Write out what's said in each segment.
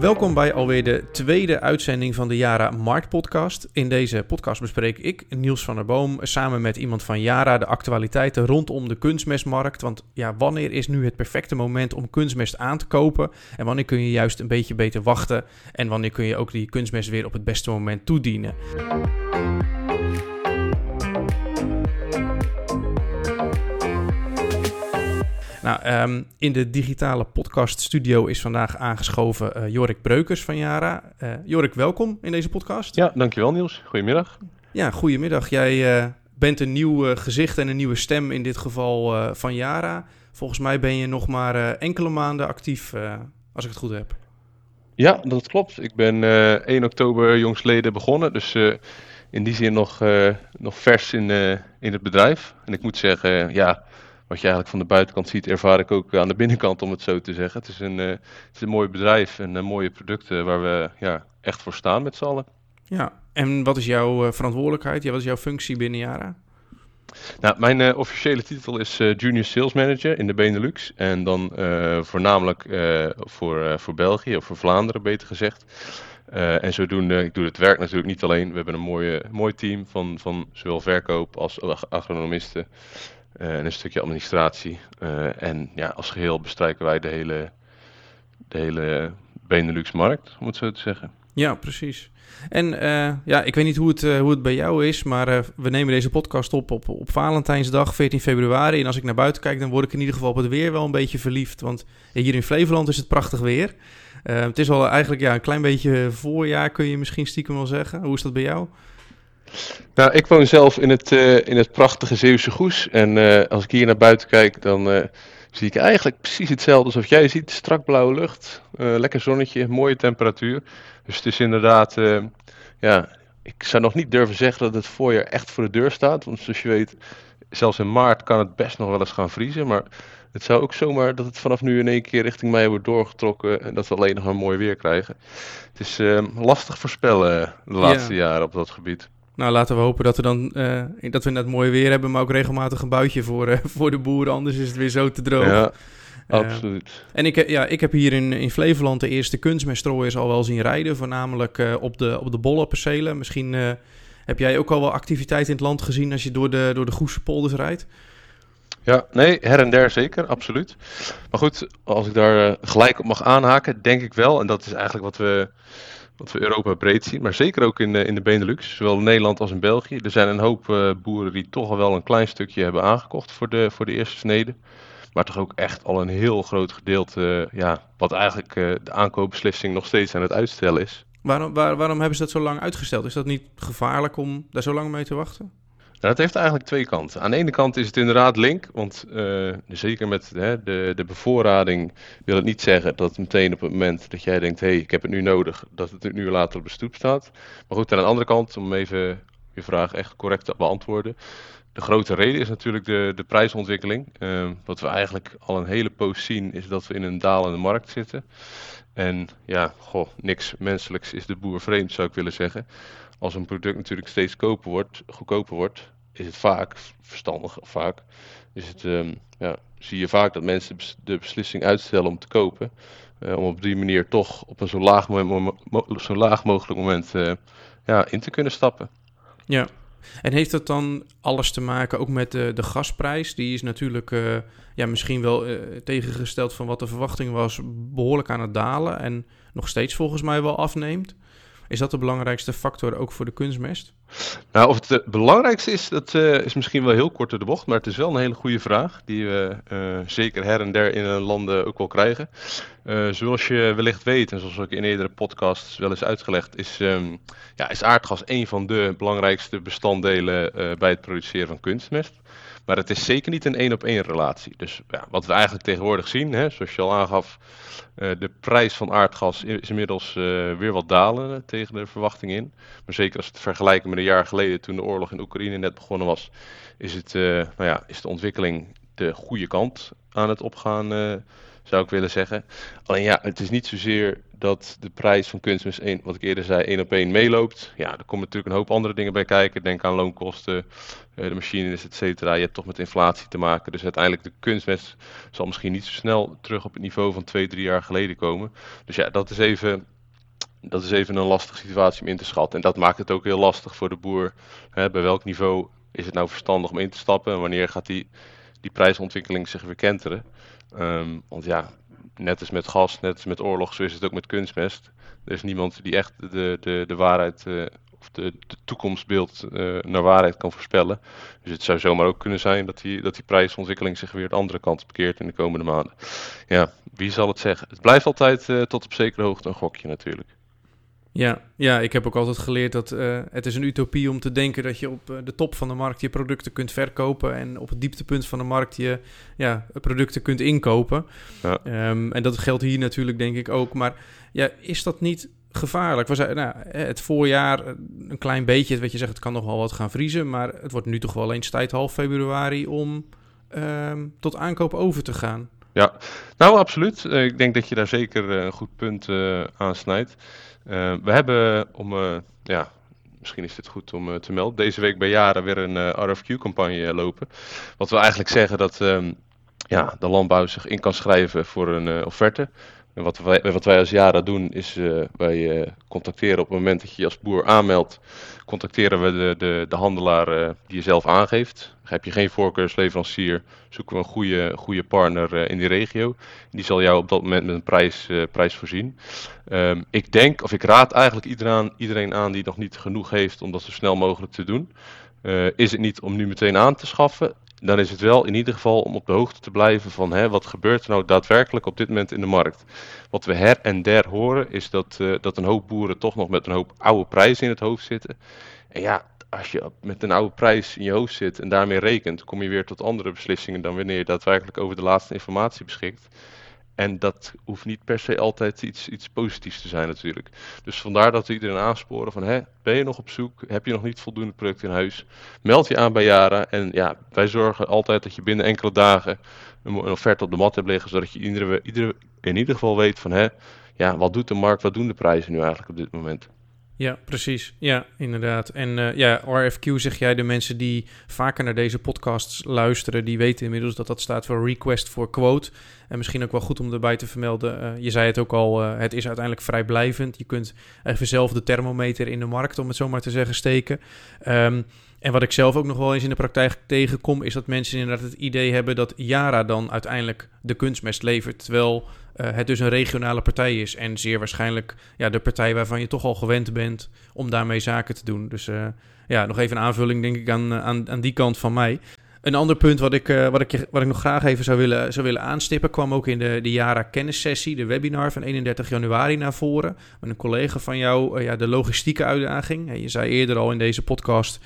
Welkom bij alweer de tweede uitzending van de Yara Markt Podcast. In deze podcast bespreek ik, Niels van der Boom, samen met iemand van Yara de actualiteiten rondom de kunstmestmarkt. Want ja, wanneer is nu het perfecte moment om kunstmest aan te kopen? En wanneer kun je juist een beetje beter wachten? En wanneer kun je ook die kunstmest weer op het beste moment toedienen? Nou, ehm, in de digitale podcast studio is vandaag aangeschoven uh, Jorik Breukers van Yara. Uh, Jorik, welkom in deze podcast. Ja, dankjewel Niels. Goedemiddag. Ja, goedemiddag. Jij uh, bent een nieuw gezicht en een nieuwe stem in dit geval van Yara. Volgens mij ben je nog maar enkele maanden actief, als ik het goed heb. Ja, dat klopt. Ik ben 1 oktober jongsleden begonnen, dus in die zin nog, nog vers in, in het bedrijf. En ik moet zeggen, ja wat je eigenlijk van de buitenkant ziet, ervaar ik ook aan de binnenkant, om het zo te zeggen. Het is een, uh, het is een mooi bedrijf en uh, mooie producten waar we ja, echt voor staan met z'n allen. Ja, en wat is jouw uh, verantwoordelijkheid? Ja, wat is jouw functie binnen Yara? Nou, mijn officiële titel is Junior Sales Manager in de Benelux. En dan voornamelijk voor, voor België, of voor Vlaanderen beter gezegd. en zodoende, ik doe het werk natuurlijk niet alleen. We hebben een mooie, mooi team van, van zowel verkoop als agronomisten. Eh, en een stukje administratie. Eh, en ja, als geheel bestrijken wij de hele, de hele Benelux-markt, om het zo te zeggen. Ja, precies. En uh, ja, ik weet niet hoe het, hoe het bij jou is, maar we nemen deze podcast op, op op Valentijnsdag, 14 februari. En als ik naar buiten kijk, dan word ik in ieder geval op het weer wel een beetje verliefd. Want hier in Flevoland is het prachtig weer. het is al eigenlijk ja, een klein beetje voorjaar, kun je misschien stiekem wel zeggen. Hoe is dat bij jou? Nou, ik woon zelf in het, uh, in het prachtige Zeeuwse Goes. En uh, als ik hier naar buiten kijk, dan uh, zie ik eigenlijk precies hetzelfde alsof jij ziet. Strak blauwe lucht, lekker zonnetje, mooie temperatuur. Dus het is inderdaad, ja, ik zou nog niet durven zeggen dat het voorjaar echt voor de deur staat. Want zoals je weet, zelfs in maart kan het best nog wel eens gaan vriezen. Maar het zou ook zomaar dat het vanaf nu in één keer richting mei wordt doorgetrokken. En dat we alleen nog maar mooi weer krijgen. Het is lastig voorspellen de laatste ja. jaren op dat gebied. Nou, laten we hopen dat we dan uh, dat we net mooi weer hebben, maar ook regelmatig een buitje voor, uh, voor de boeren. Anders is het weer zo te droog. Ja, uh, absoluut. En ik, ja, ik heb hier in, in Flevoland de eerste kunstmeststrooiers al wel zien rijden. Voornamelijk op de, op de bollenpercelen. Misschien heb jij ook al wel activiteit in het land gezien als je door de, door de Goese polders rijdt? Ja, nee, her en der zeker, absoluut. Maar goed, als ik daar gelijk op mag aanhaken, denk ik wel, en dat is eigenlijk wat we wat we Europa breed zien, maar zeker ook in, in de Benelux, zowel in Nederland als in België. Er zijn een hoop uh, boeren die toch wel een klein stukje hebben aangekocht voor de, voor de eerste snede. Maar toch ook echt al een heel groot gedeelte, uh, ja, wat eigenlijk de aankoopbeslissing nog steeds aan het uitstellen is. Waarom, waar, waarom hebben ze dat zo lang uitgesteld? Is dat niet gevaarlijk om daar zo lang mee te wachten? Nou, dat heeft eigenlijk twee kanten. Aan de ene kant is het inderdaad link, want uh, zeker met hè, de, de bevoorrading wil het niet zeggen dat meteen op het moment dat jij denkt, hé, hey, ik heb het nu nodig, dat het nu later op de stoep staat. Maar goed, aan de andere kant, om even je vraag echt correct te beantwoorden. De grote reden is natuurlijk de, de prijsontwikkeling. Uh, wat we eigenlijk al een hele poos zien, is dat we in een dalende markt zitten. En ja, goh, niks menselijks is de boer vreemd, zou ik willen zeggen als een product natuurlijk steeds goedkoper wordt, goedkoper wordt, is het vaak verstandig, vaak is het, um, ja, zie je vaak dat mensen de beslissing uitstellen om te kopen. Uh, om op die manier toch op een zo laag, zo laag mogelijk moment uh, ja, in te kunnen stappen. Ja, en heeft dat dan alles te maken ook met de, de gasprijs? Die is natuurlijk uh, ja, misschien wel tegengesteld van wat de verwachting was, behoorlijk aan het dalen. En nog steeds volgens mij wel afneemt. Is dat de belangrijkste factor ook voor de kunstmest? Nou, of het de belangrijkste is, dat uh, is misschien wel heel kort door de bocht, maar het is wel een hele goede vraag die we uh, zeker her en der in landen ook wel krijgen. Uh, zoals je wellicht weet, en zoals ik in eerdere podcasts wel eens uitgelegd, is, um, ja, is aardgas een van de belangrijkste bestanddelen bij het produceren van kunstmest. Maar het is zeker niet een één op één relatie. Dus ja, wat we eigenlijk tegenwoordig zien, hè, zoals je al aangaf, uh, de prijs van aardgas is inmiddels uh, weer wat dalen tegen de verwachting in. Maar zeker als we het vergelijken met een jaar geleden toen de oorlog in Oekraïne net begonnen was, is, het, uh, nou ja, is de ontwikkeling de goede kant aan het opgaan zou ik willen zeggen. Alleen ja, het is niet zozeer dat de prijs van kunstmest, wat ik eerder zei, één op één meeloopt. Ja, er komen natuurlijk een hoop andere dingen bij kijken. Denk aan loonkosten, de machines, et cetera. Je hebt toch met inflatie te maken. Dus uiteindelijk de kunstmest zal misschien niet zo snel terug op het niveau van twee, drie jaar geleden komen. Dus ja, dat is even dat is even een lastige situatie om in te schatten. En dat maakt het ook heel lastig voor de boer. Hè, bij welk niveau is het nou verstandig om in te stappen? En wanneer gaat die, die prijsontwikkeling zich weer kenteren? Um, want ja, net als met gas, net als met oorlog, zo is het ook met kunstmest. Er is niemand die echt de, de, de waarheid uh, of de, de toekomstbeeld uh, naar waarheid kan voorspellen. Dus het zou zomaar ook kunnen zijn dat die, dat die prijsontwikkeling zich weer de andere kant bekeert in de komende maanden. Ja, wie zal het zeggen? Het blijft altijd uh, tot op zekere hoogte een gokje natuurlijk. Ja, ja, ik heb ook altijd geleerd dat uh, het is een utopie om te denken dat je op uh, de top van de markt je producten kunt verkopen en op het dieptepunt van de markt je ja, producten kunt inkopen. Ja. Um, en dat geldt hier natuurlijk denk ik ook. Maar ja, is dat niet gevaarlijk? We zijn, nou, het voorjaar een klein beetje, wat je zegt, het kan nog wel wat gaan vriezen, maar het wordt nu toch wel eens tijd half februari om um, tot aankoop over te gaan. Ja, nou absoluut. Uh, ik denk dat je daar zeker een goed punt aan snijdt. Uh, we hebben om, uh, ja, misschien is dit goed om uh, te melden, deze week bij Jaren weer een RFQ-campagne lopen. Wat wil eigenlijk zeggen dat um, ja, de landbouw zich in kan schrijven voor een offerte. En wat wij, wat wij als Jara doen is, uh, wij uh, contacteren op het moment dat je je als boer aanmeldt, contacteren we de, de, de handelaar uh, die je zelf aangeeft. Heb je geen voorkeursleverancier, zoeken we een goede, goede partner in die regio. Die zal jou op dat moment met een prijs, prijs voorzien. Um, ik denk, of ik raad eigenlijk iedereen, iedereen aan die nog niet genoeg heeft om dat zo snel mogelijk te doen. is het niet om nu meteen aan te schaffen? Dan is het wel in ieder geval om op de hoogte te blijven van hè, wat gebeurt er nou daadwerkelijk op dit moment in de markt. Wat we her en der horen is dat, uh, dat een hoop boeren toch nog met een hoop oude prijzen in het hoofd zitten. En ja, als je met een oude prijs in je hoofd zit en daarmee rekent, kom je weer tot andere beslissingen dan wanneer je daadwerkelijk over de laatste informatie beschikt. En dat hoeft niet per se altijd iets, iets positiefs te zijn natuurlijk. Dus vandaar dat we iedereen aansporen van, hè, ben je nog op zoek? Heb je nog niet voldoende producten in huis? Meld je aan bij Jara. En ja, wij zorgen altijd dat je binnen enkele dagen een, offerte op de mat hebt liggen. Zodat je iedere, iedere, in ieder geval weet van, hè, ja, wat doet de markt? Wat doen de prijzen nu eigenlijk op dit moment? Ja, precies. Ja, inderdaad. En uh, ja, RFQ zeg jij, de mensen die vaker naar deze podcasts luisteren, die weten inmiddels dat dat staat voor Request for Quote. En misschien ook wel goed om erbij te vermelden, uh, je zei het ook al, uh, het is uiteindelijk vrijblijvend. Je kunt even zelf de thermometer in de markt, om het zo maar te zeggen, steken. Um, en wat ik zelf ook nog wel eens in de praktijk tegenkom, is dat mensen inderdaad het idee hebben dat Yara dan uiteindelijk de kunstmest levert. Terwijl uh, het dus een regionale partij is. En zeer waarschijnlijk ja, de partij waarvan je toch al gewend bent om daarmee zaken te doen. Dus uh, ja, nog even een aanvulling denk ik aan, aan, aan die kant van mij. Een ander punt wat ik, wat ik, wat ik nog graag even zou willen, zou willen aanstippen, kwam ook in de, de Jara kennissessie, de webinar van 31 januari naar voren. Met een collega van jou, ja, de logistieke uitdaging. Je zei eerder al in deze podcast,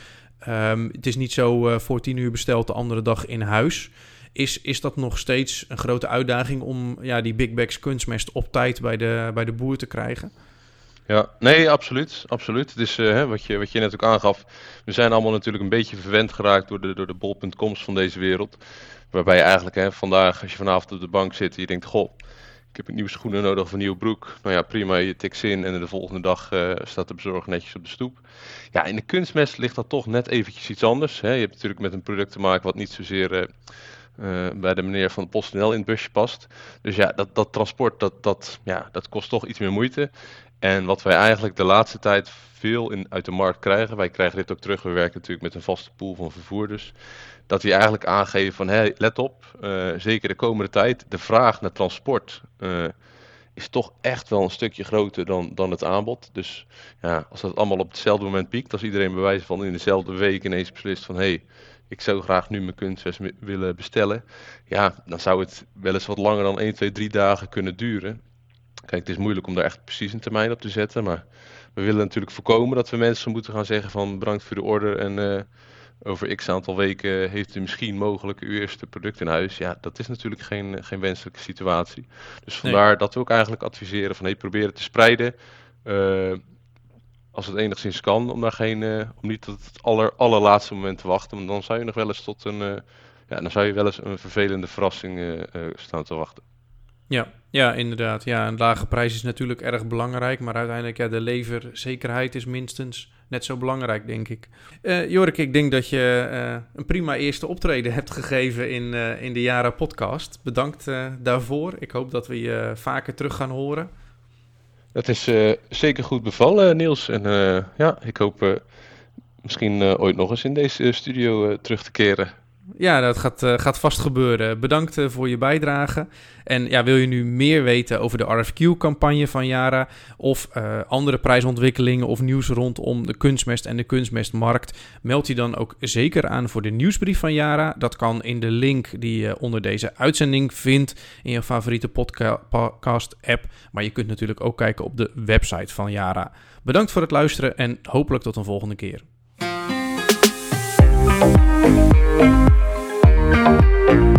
um, het is niet zo uh, voor 10 uur besteld de andere dag in huis. Is, is dat nog steeds een grote uitdaging om ja, die big bags kunstmest op tijd bij de, bij de boer te krijgen? Ja, nee, absoluut. absoluut. Het is uh, wat, je, wat je net ook aangaf. We zijn allemaal natuurlijk een beetje verwend geraakt door de, door de bol.coms van deze wereld. Waarbij je eigenlijk hè, vandaag, als je vanavond op de bank zit, je denkt: Goh, ik heb nieuwe schoenen nodig of een nieuwe broek. Nou ja, prima, je tikt in en de volgende dag uh, staat de bezorger netjes op de stoep. Ja, in de kunstmest ligt dat toch net eventjes iets anders. Hè. Je hebt natuurlijk met een product te maken wat niet zozeer... Uh, uh, bij de meneer van PostNL in het busje past. Dus ja, dat, dat transport, dat, dat, ja, dat kost toch iets meer moeite. En wat wij eigenlijk de laatste tijd veel in, uit de markt krijgen, wij krijgen dit ook terug, we werken natuurlijk met een vaste pool van vervoerders, dat die eigenlijk aangeven van, hey, let op, uh, zeker de komende tijd, de vraag naar transport uh, is toch echt wel een stukje groter dan, dan het aanbod. Dus ja, als dat allemaal op hetzelfde moment piekt, als iedereen bewijs van in dezelfde week ineens beslist van, hé, hey, ik zou graag nu mijn kunstwest willen bestellen. Ja, dan zou het wel eens wat langer dan 1, 2, 3 dagen kunnen duren. Kijk, het is moeilijk om daar echt precies een termijn op te zetten. Maar we willen natuurlijk voorkomen dat we mensen moeten gaan zeggen van bedankt voor de order. En uh, over x aantal weken heeft u misschien mogelijk uw eerste product in huis. Ja, dat is natuurlijk geen, geen wenselijke situatie. Dus vandaar nee. dat we ook eigenlijk adviseren van hey, probeer het te spreiden. Uh, als het enigszins kan, om daar geen, uh, om niet tot het aller, allerlaatste moment te wachten. Want dan zou je nog wel eens tot een, ja, dan zou je wel eens een vervelende verrassing staan te wachten. Ja, ja, inderdaad. Ja, een lage prijs is natuurlijk erg belangrijk, maar uiteindelijk ja, de leverzekerheid is minstens net zo belangrijk, denk ik. Uh, Jorik, ik denk dat je uh, een prima eerste optreden hebt gegeven in, uh, in de Jara podcast. Bedankt daarvoor. Ik hoop dat we je vaker terug gaan horen. Dat is zeker goed bevallen, Niels. En ja, ik hoop misschien ooit nog eens in deze studio terug te keren. Ja, dat gaat, eh, gaat vast gebeuren. Bedankt eh, voor je bijdrage. En ja, wil je nu meer weten over de RFQ-campagne van Jara of eh, andere prijsontwikkelingen of nieuws rondom de kunstmest en de kunstmestmarkt, meld je dan ook zeker aan voor de nieuwsbrief van Jara. Dat kan in de link die je onder deze uitzending vindt in je favoriete podcast-app. Maar je kunt natuurlijk ook kijken op de website van Jara. Bedankt voor het luisteren en hopelijk tot een volgende keer. Música